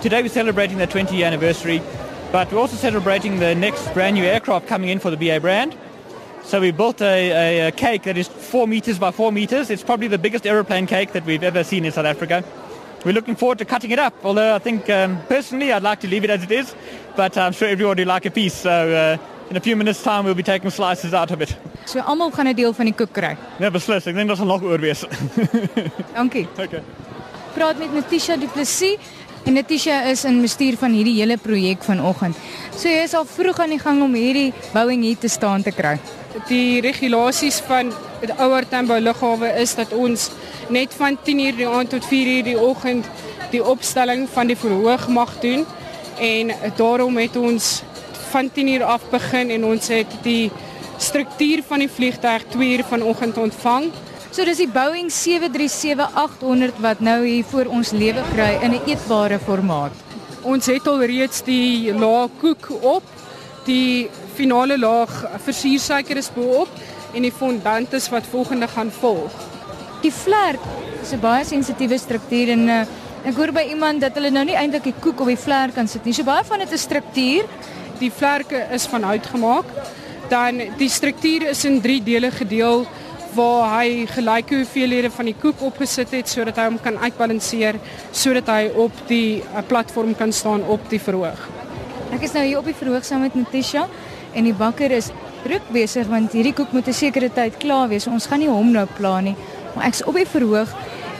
today we're celebrating the 20 year anniversary, but we're also celebrating the next brand new aircraft coming in for the BA brand. So we built a, a, a cake that is four meters by four meters. It's probably the biggest aeroplane cake that we've ever seen in South Africa. We're looking forward to cutting it up, although I think um, personally I'd like to leave it as it is, but I'm sure everyone would like a piece. So uh, in a few minutes' time we'll be taking slices out of it. So almal gaan 'n deel van die koek kry. Ja, beslis. Ek dink daar sal nog oor wees. Dankie. okay. Praat met Natisha Du Plessis en Natisha is in bestuur van hierdie hele projek vanoggend. So jy is al vroeg aan die gang om hierdie bouing hier te staan te kry. Die regulasies van die ouer Tambo lughawe is dat ons net van 10:00 die aand tot 4:00 die oggend die opstelling van die verhoog mag doen en daarom het ons van 10:00 af begin en ons het die struktuur van die vliegtuig 2:00 vanoggend ontvang. So dis die Boeing 737-800 wat nou hier voor ons lewe kry in 'n eetbare formaat. Ons het al reeds die laag koek op. Die finale laag versiersuiker is bo-op en die fondant is wat volgende gaan volg. Die vlerk is 'n baie sensitiewe struktuur en uh, ek hoor by iemand dat hulle nou nie eintlik die koek op die vlerk kan sit nie. So baie van dit is struktuur. Die vlerke is van hout gemaak. Dan die struktuur is in 3 dele gedeel waar hy gelyke hoeveelhede van die koek opgesit het sodat hy hom kan uitbalanseer sodat hy op die uh, platform kan staan op die verhoog. Ek is nou hier op die verhoog saam met Natasha en die bakker is druk besig want hierdie koek moet 'n sekere tyd klaar wees. Ons gaan nie hom nou pla nie, maar ek's op die verhoog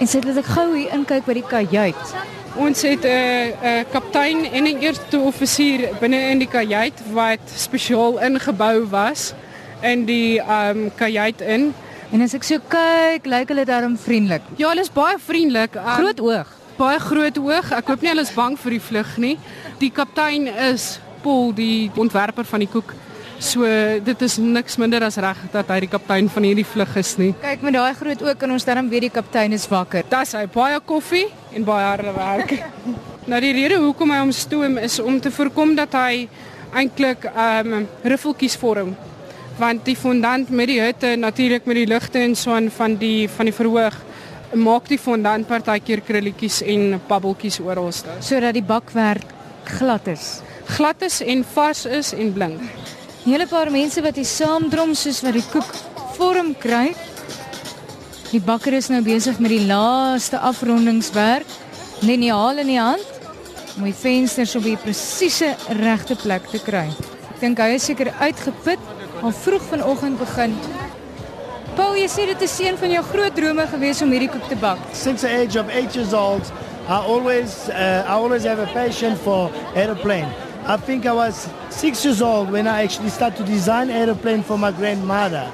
en sit dit ek gou hier inkyk by die kajuit. Ons het 'n uh, 'n uh, kaptein en 'n eerste offisier binne in die kajuit wat spesiaal ingebou was in die ehm um, kajuit in. En as ek so kyk, lyk hulle darm vriendelik. Ja, hulle is baie vriendelik. Um, Groot oog. Baie groot oog. Ek hoop nie hulle is bang vir die vlug nie. Die kaptein is Paul, die ontwerper van die koek. So dit is niks minder as reg dat hy die kaptein van hierdie vlug is nie. Kyk met daai groot oog kan ons darm weet die kaptein is wakker. Das hy baie koffie en baie harde werk. nou die rede hoekom hy hom stoom is om te voorkom dat hy eintlik ehm um, riffeltjies vorm want die fondant met die hitte natuurlik met die ligte en so aan van die van die verhoog maak die fondant partykeer krulletjies en babbeltjies oralste sodat die bakwerk glad is. Glad is en vars is en blink. 'n Hele paar mense wat hier saamdrom soos wat die koek vorm kry. Die bakker is nou besig met die laaste afrondingswerk. Liniaal in die hand om die vensters op die presiese regte plek te kry. Ek dink hy is seker uitgeput al vroeg vanoggend begin. Paul, jy sê dit is een van jou groot drome gewees om hierdie koek te bak. Since the age of 8 years old, I always uh, I always have a passion for aeroplane. I think I was 6 years old when I actually started to design aeroplane for my grandmother.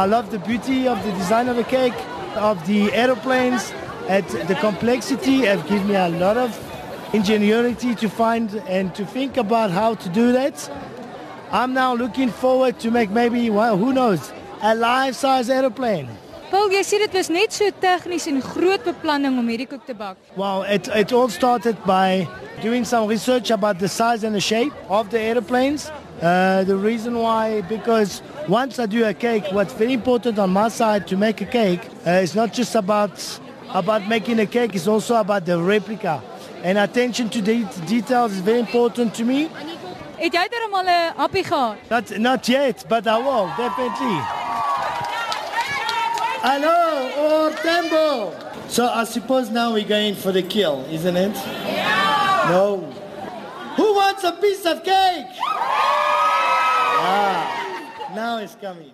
I love the beauty of the design of the cake, of the aeroplanes, and the complexity have given me a lot of ingenuity to find and to think about how to do that. I'm now looking forward to make maybe, well, who knows, a life-size aeroplane. Paul, jy sê dit was net so tegnies en groot beplanning om hierdie koek te bak. Well, it, it all started by doing some research about the size and the shape of the airplanes. Uh, the reason why, because once I do a cake, what's very important on my side to make a cake uh, is not just about about making a cake; it's also about the replica. And attention to de details is very important to me. Het jy darem al 'n gehad? Not not yet, but I will definitely. Hello, or tembo. So I suppose now we're going for the kill, isn't it? Yeah. No. Who wants a piece of cake? Ah, now it's coming.